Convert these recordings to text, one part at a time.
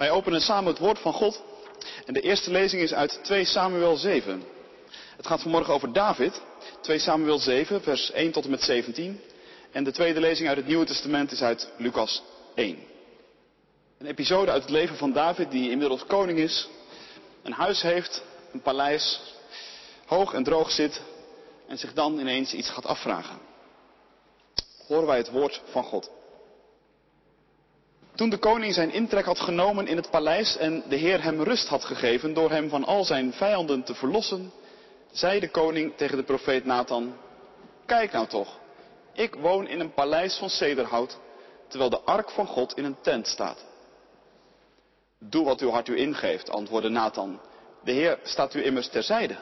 Wij openen samen het woord van God en de eerste lezing is uit 2 Samuel 7. Het gaat vanmorgen over David, 2 Samuel 7, vers 1 tot en met 17. En de tweede lezing uit het Nieuwe Testament is uit Lucas 1. Een episode uit het leven van David die inmiddels koning is, een huis heeft, een paleis, hoog en droog zit en zich dan ineens iets gaat afvragen. Horen wij het woord van God. Toen de koning zijn intrek had genomen in het paleis en de Heer hem rust had gegeven door hem van al zijn vijanden te verlossen, zei de koning tegen de profeet Nathan, kijk nou toch, ik woon in een paleis van cederhout, terwijl de ark van God in een tent staat. Doe wat uw hart u ingeeft, antwoordde Nathan. De Heer staat u immers terzijde.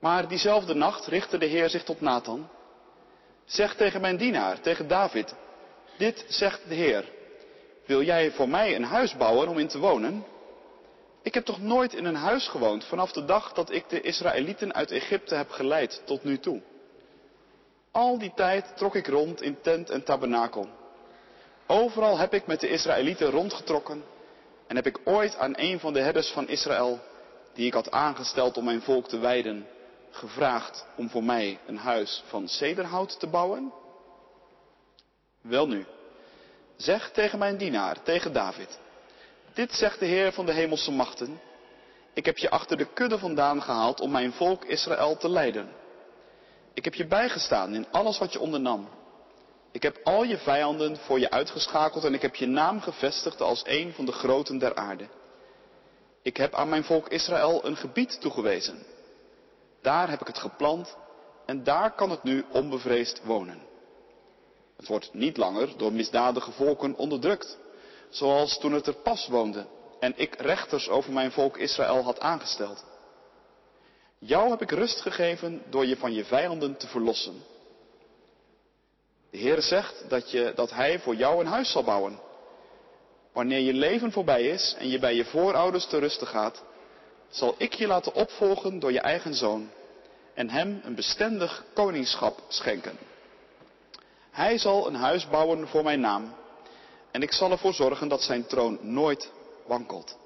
Maar diezelfde nacht richtte de Heer zich tot Nathan. Zeg tegen mijn dienaar, tegen David, dit zegt de Heer. Wil jij voor mij een huis bouwen om in te wonen? Ik heb toch nooit in een huis gewoond vanaf de dag dat ik de Israëlieten uit Egypte heb geleid tot nu toe. Al die tijd trok ik rond in tent en tabernakel. Overal heb ik met de Israëlieten rondgetrokken en heb ik ooit aan een van de herders van Israël, die ik had aangesteld om mijn volk te wijden, gevraagd om voor mij een huis van cederhout te bouwen? Welnu, zeg tegen mijn dienaar, tegen David, dit zegt de Heer van de hemelse machten, ik heb je achter de kudde vandaan gehaald om mijn volk Israël te leiden. Ik heb je bijgestaan in alles wat je ondernam. Ik heb al je vijanden voor je uitgeschakeld en ik heb je naam gevestigd als een van de groten der aarde. Ik heb aan mijn volk Israël een gebied toegewezen. Daar heb ik het geplant en daar kan het nu onbevreesd wonen. Het wordt niet langer door misdadige volken onderdrukt, zoals toen het er pas woonde en ik rechters over mijn volk Israël had aangesteld. Jou heb ik rust gegeven door je van je vijanden te verlossen. De Heer zegt dat, je, dat Hij voor jou een huis zal bouwen. Wanneer je leven voorbij is en je bij je voorouders te rusten gaat, zal ik je laten opvolgen door je eigen zoon en hem een bestendig koningschap schenken. Hij zal een huis bouwen voor mijn naam en ik zal ervoor zorgen dat zijn troon nooit wankelt.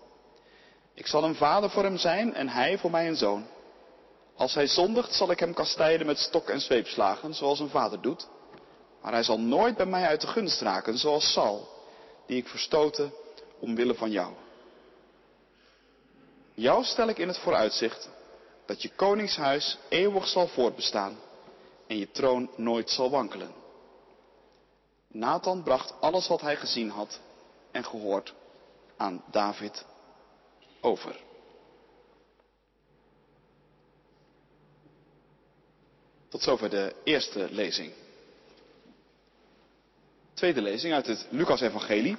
Ik zal een vader voor hem zijn en hij voor mij een zoon. Als hij zondigt, zal ik hem kastijden met stok en zweepslagen, zoals een vader doet. Maar hij zal nooit bij mij uit de gunst raken, zoals Sal, die ik verstoten omwille van jou. Jou stel ik in het vooruitzicht dat je koningshuis eeuwig zal voortbestaan en je troon nooit zal wankelen. Nathan bracht alles wat hij gezien had en gehoord aan David over. Tot zover de eerste lezing. Tweede lezing uit het Lucas-evangelie.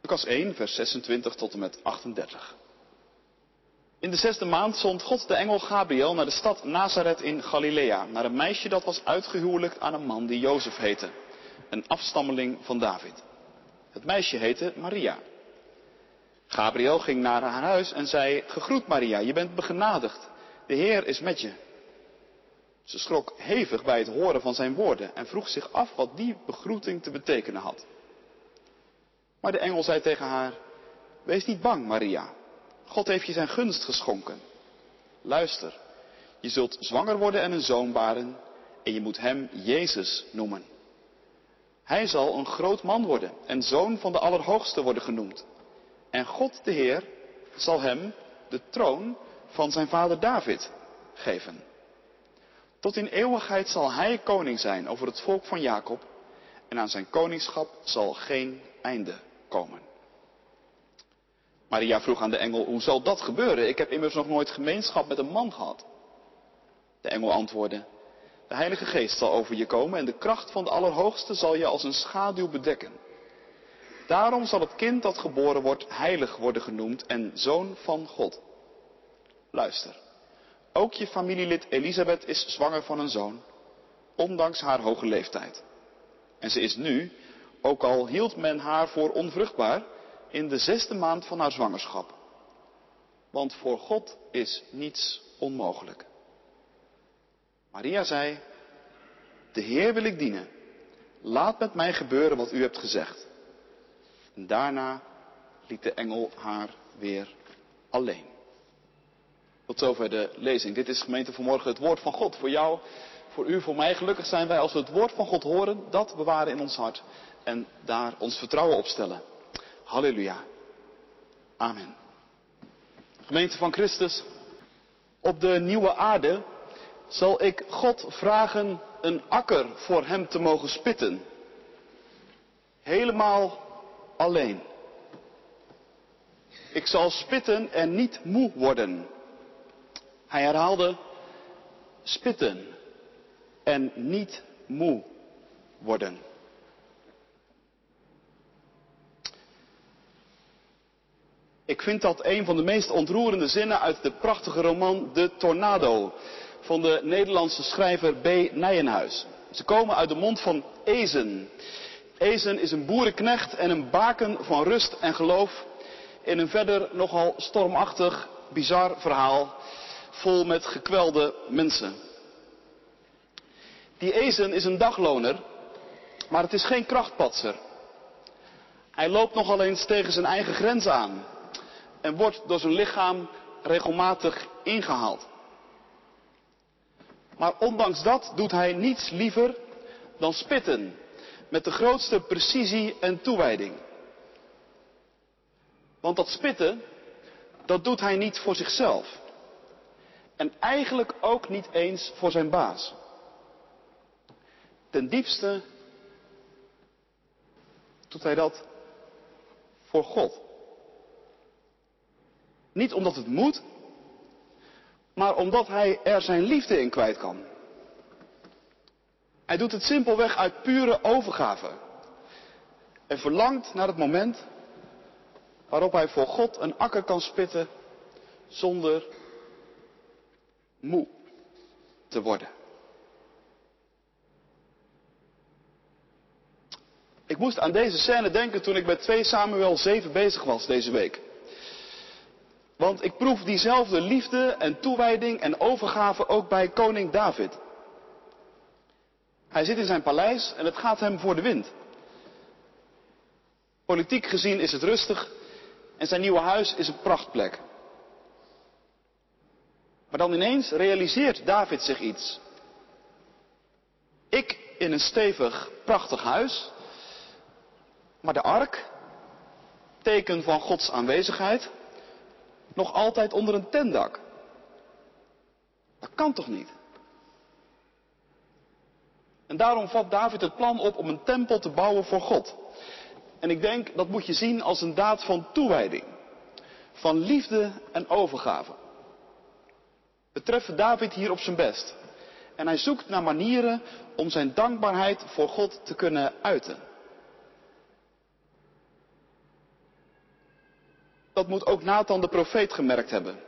Lucas 1, vers 26 tot en met 38. In de zesde maand zond God de engel Gabriel naar de stad Nazareth in Galilea, naar een meisje dat was uitgehuwelijkt aan een man die Jozef heette, een afstammeling van David. Het meisje heette Maria. Gabriel ging naar haar huis en zei, gegroet Maria, je bent begenadigd, de Heer is met je. Ze schrok hevig bij het horen van zijn woorden en vroeg zich af wat die begroeting te betekenen had. Maar de engel zei tegen haar, wees niet bang Maria, God heeft je zijn gunst geschonken. Luister, je zult zwanger worden en een zoon baren en je moet hem Jezus noemen. Hij zal een groot man worden en zoon van de Allerhoogste worden genoemd. En God de Heer zal hem de troon van zijn vader David geven. Tot in eeuwigheid zal hij koning zijn over het volk van Jacob en aan zijn koningschap zal geen einde komen. Maria vroeg aan de engel, hoe zal dat gebeuren? Ik heb immers nog nooit gemeenschap met een man gehad. De engel antwoordde, de Heilige Geest zal over je komen en de kracht van de Allerhoogste zal je als een schaduw bedekken. Daarom zal het kind dat geboren wordt heilig worden genoemd en zoon van God. Luister, ook je familielid Elisabeth is zwanger van een zoon, ondanks haar hoge leeftijd. En ze is nu, ook al hield men haar voor onvruchtbaar, in de zesde maand van haar zwangerschap. Want voor God is niets onmogelijk. Maria zei, de Heer wil ik dienen. Laat met mij gebeuren wat u hebt gezegd. En daarna liet de engel haar weer alleen. Tot zover de lezing. Dit is gemeente vanmorgen het woord van God. Voor jou, voor u, voor mij. Gelukkig zijn wij als we het woord van God horen, dat bewaren in ons hart. En daar ons vertrouwen op stellen. Halleluja. Amen. Gemeente van Christus. Op de nieuwe aarde zal ik God vragen een akker voor hem te mogen spitten. Helemaal alleen. Ik zal spitten en niet moe worden. Hij herhaalde spitten en niet moe worden. Ik vind dat een van de meest ontroerende zinnen uit de prachtige roman De Tornado van de Nederlandse schrijver B. Nijenhuis. Ze komen uit de mond van Ezen. Ezen is een boerenknecht en een baken van rust en geloof in een verder nogal stormachtig, bizar verhaal vol met gekwelde mensen. Die Ezen is een dagloner, maar het is geen krachtpatser. Hij loopt nogal eens tegen zijn eigen grens aan en wordt door zijn lichaam regelmatig ingehaald. Maar ondanks dat doet hij niets liever dan spitten met de grootste precisie en toewijding. Want dat spitten, dat doet hij niet voor zichzelf. En eigenlijk ook niet eens voor zijn baas. Ten diepste doet hij dat voor God. Niet omdat het moet, maar omdat hij er zijn liefde in kwijt kan. Hij doet het simpelweg uit pure overgave. En verlangt naar het moment waarop hij voor God een akker kan spitten zonder moe te worden. Ik moest aan deze scène denken toen ik met 2 Samuel 7 bezig was deze week. Want ik proef diezelfde liefde en toewijding en overgave ook bij koning David. Hij zit in zijn paleis en het gaat hem voor de wind. Politiek gezien is het rustig en zijn nieuwe huis is een prachtplek. Maar dan ineens realiseert David zich iets. Ik in een stevig, prachtig huis, maar de ark, teken van Gods aanwezigheid, nog altijd onder een tentdak. Dat kan toch niet? En daarom vat David het plan op om een tempel te bouwen voor God. En ik denk dat moet je zien als een daad van toewijding, van liefde en overgave. We treffen David hier op zijn best. En hij zoekt naar manieren om zijn dankbaarheid voor God te kunnen uiten. Dat moet ook Nathan de profeet gemerkt hebben.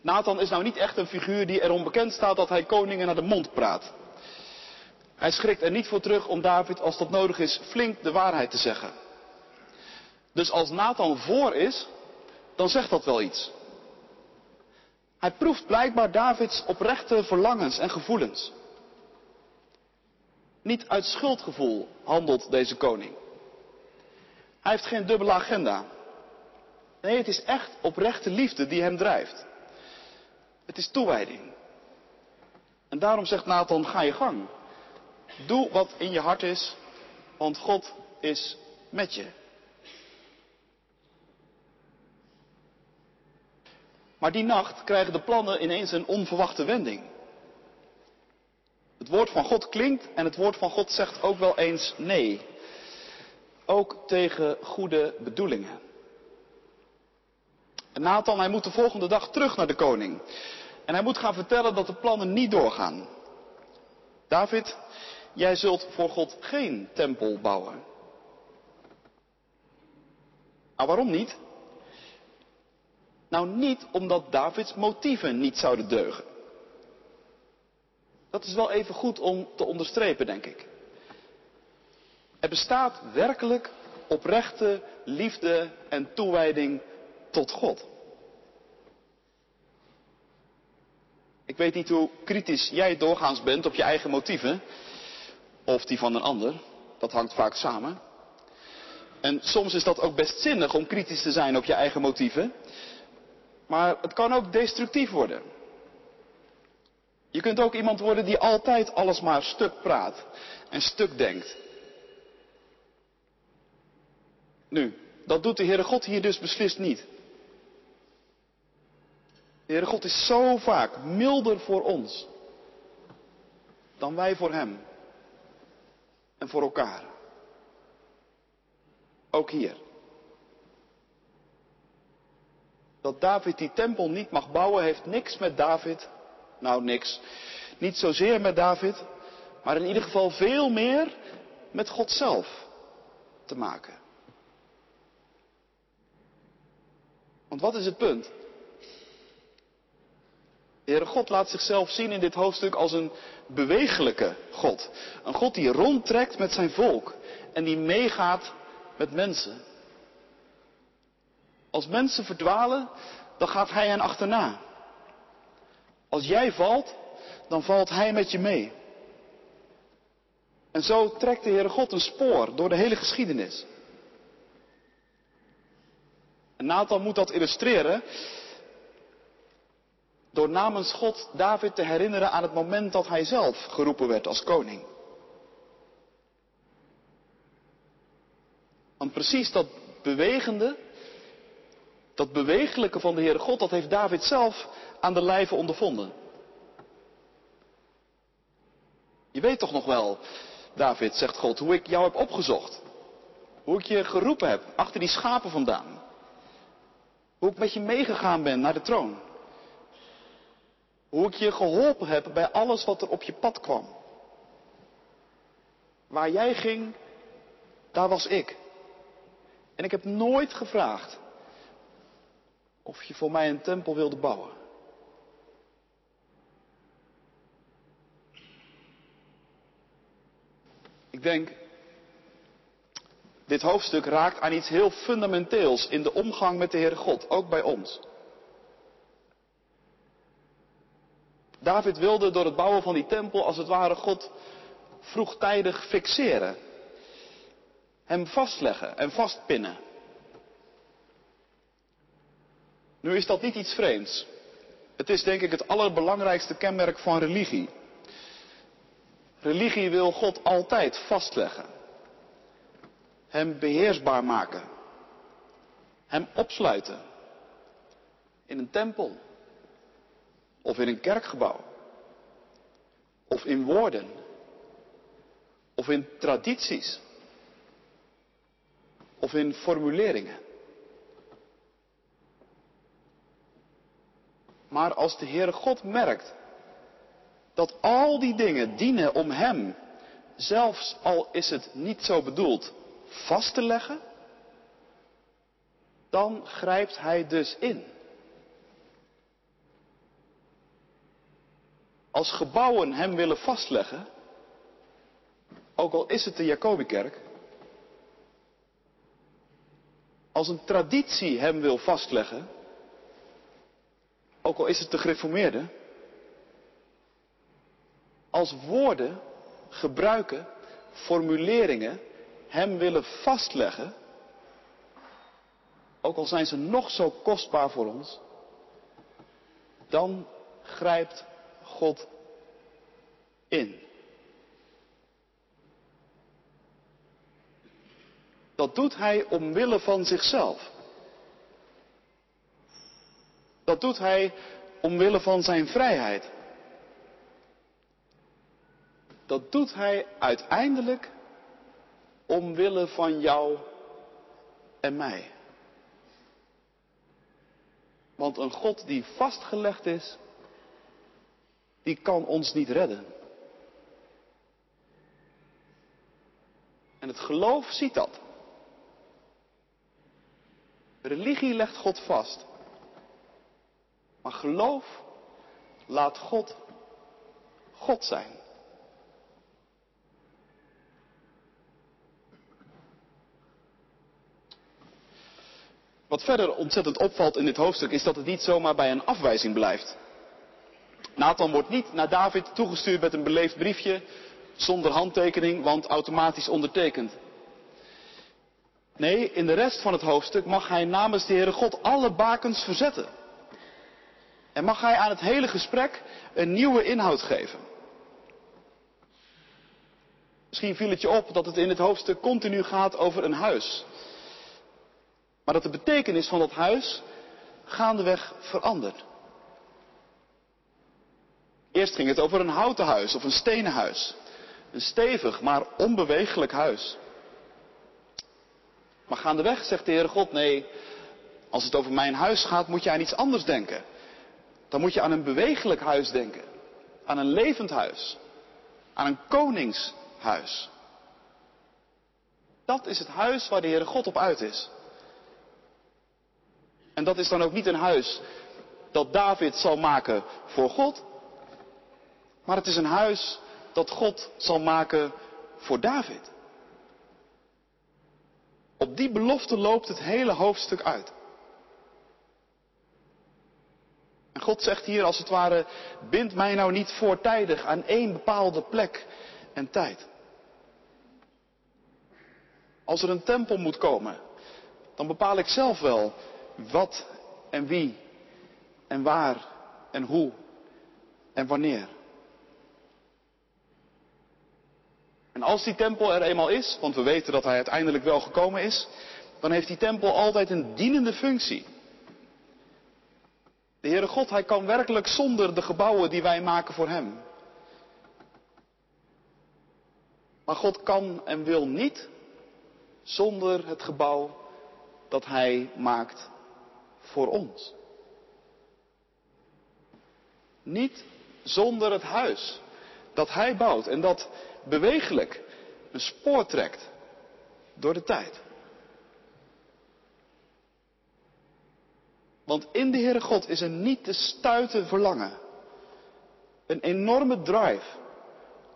Nathan is nou niet echt een figuur die erom bekend staat dat hij koningen naar de mond praat. Hij schrikt er niet voor terug om David, als dat nodig is, flink de waarheid te zeggen. Dus als Nathan voor is, dan zegt dat wel iets. Hij proeft blijkbaar Davids oprechte verlangens en gevoelens. Niet uit schuldgevoel handelt deze koning. Hij heeft geen dubbele agenda. Nee, het is echt oprechte liefde die hem drijft. Het is toewijding. En daarom zegt Nathan, ga je gang. Doe wat in je hart is, want God is met je. Maar die nacht krijgen de plannen ineens een onverwachte wending. Het woord van God klinkt en het woord van God zegt ook wel eens nee. Ook tegen goede bedoelingen. En Nathan, hij moet de volgende dag terug naar de koning. En hij moet gaan vertellen dat de plannen niet doorgaan. David, jij zult voor God geen tempel bouwen. Nou, waarom niet? Nou, niet omdat Davids motieven niet zouden deugen. Dat is wel even goed om te onderstrepen, denk ik. Er bestaat werkelijk oprechte liefde en toewijding tot God. Ik weet niet hoe kritisch jij doorgaans bent op je eigen motieven of die van een ander. Dat hangt vaak samen. En soms is dat ook best zinnig om kritisch te zijn op je eigen motieven. Maar het kan ook destructief worden. Je kunt ook iemand worden die altijd alles maar stuk praat en stuk denkt. Nu, dat doet de Heere God hier dus beslist niet. De Heere God is zo vaak milder voor ons dan wij voor Hem en voor elkaar. Ook hier. Dat David die tempel niet mag bouwen heeft niks met David, nou niks, niet zozeer met David, maar in ieder geval veel meer met God zelf te maken. Want wat is het punt? De Heere God laat zichzelf zien in dit hoofdstuk als een bewegelijke God. Een God die rondtrekt met zijn volk en die meegaat met mensen. Als mensen verdwalen, dan gaat Hij hen achterna. Als jij valt, dan valt Hij met je mee. En zo trekt de Heere God een spoor door de hele geschiedenis. En Nathan moet dat illustreren door namens God David te herinneren aan het moment dat hij zelf geroepen werd als koning. Want precies dat bewegende, dat bewegelijke van de Heere God, dat heeft David zelf aan de lijve ondervonden. Je weet toch nog wel, David, zegt God, hoe ik jou heb opgezocht. Hoe ik je geroepen heb, achter die schapen vandaan. Hoe ik met je meegegaan ben naar de troon. Hoe ik je geholpen heb bij alles wat er op je pad kwam. Waar jij ging, daar was ik. En ik heb nooit gevraagd of je voor mij een tempel wilde bouwen. Ik denk, dit hoofdstuk raakt aan iets heel fundamenteels in de omgang met de Heere God, ook bij ons. David wilde door het bouwen van die tempel als het ware God vroegtijdig fixeren. Hem vastleggen en vastpinnen. Nu is dat niet iets vreemds. Het is denk ik het allerbelangrijkste kenmerk van religie. Religie wil God altijd vastleggen. Hem beheersbaar maken. Hem opsluiten. In een tempel. Of in een kerkgebouw. Of in woorden. Of in tradities. Of in formuleringen. Maar als de Heere God merkt dat al die dingen dienen om Hem, zelfs al is het niet zo bedoeld, vast te leggen, dan grijpt Hij dus in. Als gebouwen Hem willen vastleggen, ook al is het de Jacobikerk, als een traditie Hem wil vastleggen, ook al is het de gereformeerde, als woorden gebruiken, formuleringen hem willen vastleggen, ook al zijn ze nog zo kostbaar voor ons, dan grijpt God in. Dat doet hij omwille van zichzelf. Dat doet hij omwille van zijn vrijheid. Dat doet hij uiteindelijk omwille van jou en mij. Want een God die vastgelegd is, die kan ons niet redden. En het geloof ziet dat. Religie legt God vast. Maar geloof laat God God zijn. Wat verder ontzettend opvalt in dit hoofdstuk is dat het niet zomaar bij een afwijzing blijft. Nathan wordt niet naar David toegestuurd met een beleefd briefje zonder handtekening, want automatisch ondertekend. Nee, in de rest van het hoofdstuk mag hij namens de Heere God alle bakens verzetten. En mag hij aan het hele gesprek een nieuwe inhoud geven. Misschien viel het je op dat het in het hoofdstuk continu gaat over een huis. Maar dat de betekenis van dat huis gaandeweg verandert. Eerst ging het over een houten huis of een stenen huis. Een stevig, maar onbewegelijk huis. Maar gaandeweg zegt de Heere God, nee, als het over mijn huis gaat, moet je aan iets anders denken. Dan moet je aan een bewegelijk huis denken. Aan een levend huis. Aan een koningshuis. Dat is het huis waar de Heere God op uit is. En dat is dan ook niet een huis dat David zal maken voor God. Maar het is een huis dat God zal maken voor David. Op die belofte loopt het hele hoofdstuk uit. En God zegt hier als het ware, bind mij nou niet voortijdig aan één bepaalde plek en tijd. Als er een tempel moet komen, dan bepaal ik zelf wel wat en wie en waar en hoe en wanneer. En als die tempel er eenmaal is, want we weten dat hij uiteindelijk wel gekomen is, dan heeft die tempel altijd een dienende functie. De Heere God, hij kan werkelijk zonder de gebouwen die wij maken voor hem. Maar God kan en wil niet zonder het gebouw dat hij maakt voor ons. Niet zonder het huis dat hij bouwt en dat bewegelijk een spoor trekt door de tijd. Want in de Heere God is een niet te stuiten verlangen. Een enorme drive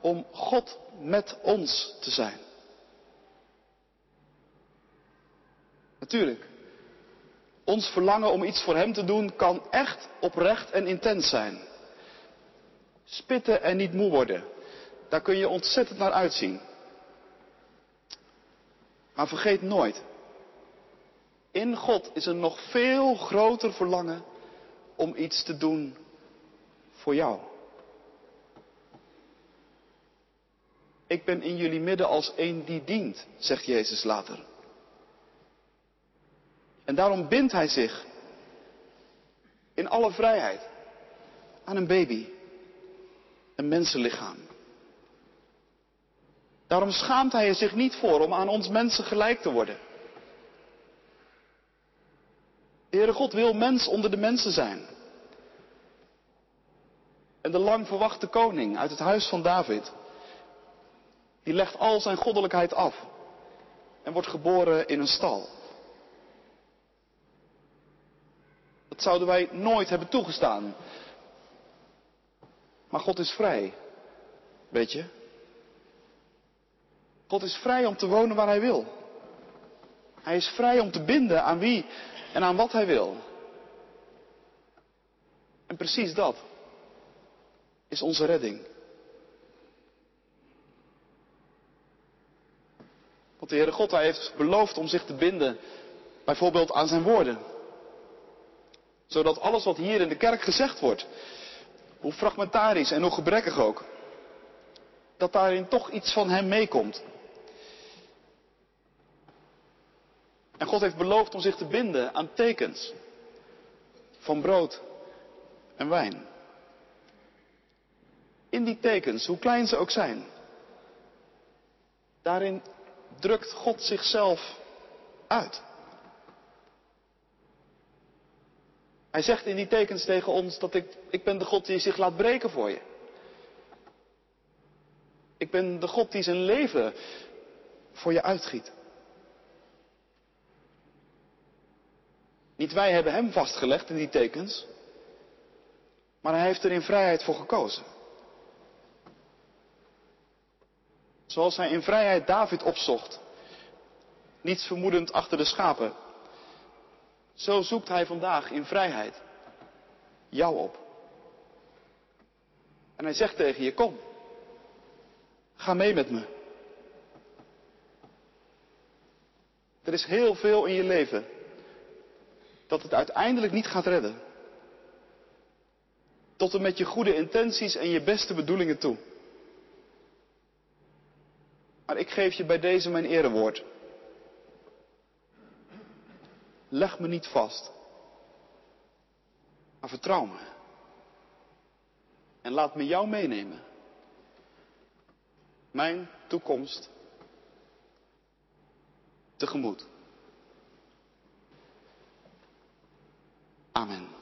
om God met ons te zijn. Natuurlijk, ons verlangen om iets voor Hem te doen kan echt oprecht en intens zijn. Spitten en niet moe worden, daar kun je ontzettend naar uitzien. Maar vergeet nooit, in God is een nog veel groter verlangen om iets te doen voor jou. Ik ben in jullie midden als een die dient, zegt Jezus later. En daarom bindt hij zich in alle vrijheid aan een baby, een mensenlichaam. Daarom schaamt hij er zich niet voor om aan ons mensen gelijk te worden. De Heere God wil mens onder de mensen zijn. En de lang verwachte koning uit het huis van David, die legt al zijn goddelijkheid af en wordt geboren in een stal. Dat zouden wij nooit hebben toegestaan. Maar God is vrij. Weet je? God is vrij om te wonen waar hij wil. Hij is vrij om te binden aan wie en aan wat hij wil. En precies dat is onze redding. Want de Heere God hij heeft beloofd om zich te binden, bijvoorbeeld aan zijn woorden. Zodat alles wat hier in de kerk gezegd wordt, hoe fragmentarisch en hoe gebrekkig ook, dat daarin toch iets van Hem meekomt. En God heeft beloofd om zich te binden aan tekens van brood en wijn. In die tekens, hoe klein ze ook zijn, daarin drukt God zichzelf uit. Hij zegt in die tekens tegen ons dat ik, ik ben de God die zich laat breken voor je. Ik ben de God die zijn leven voor je uitgiet. Niet wij hebben hem vastgelegd in die tekens, maar hij heeft er in vrijheid voor gekozen. Zoals hij in vrijheid David opzocht, niets vermoedend achter de schapen, zo zoekt hij vandaag in vrijheid jou op. En hij zegt tegen je, kom, ga mee met me. Er is heel veel in je leven dat het uiteindelijk niet gaat redden. Tot en met je goede intenties en je beste bedoelingen toe. Maar ik geef je bij deze mijn erewoord. Leg me niet vast. Maar vertrouw me. En laat me jou meenemen. Mijn toekomst tegemoet. Amen.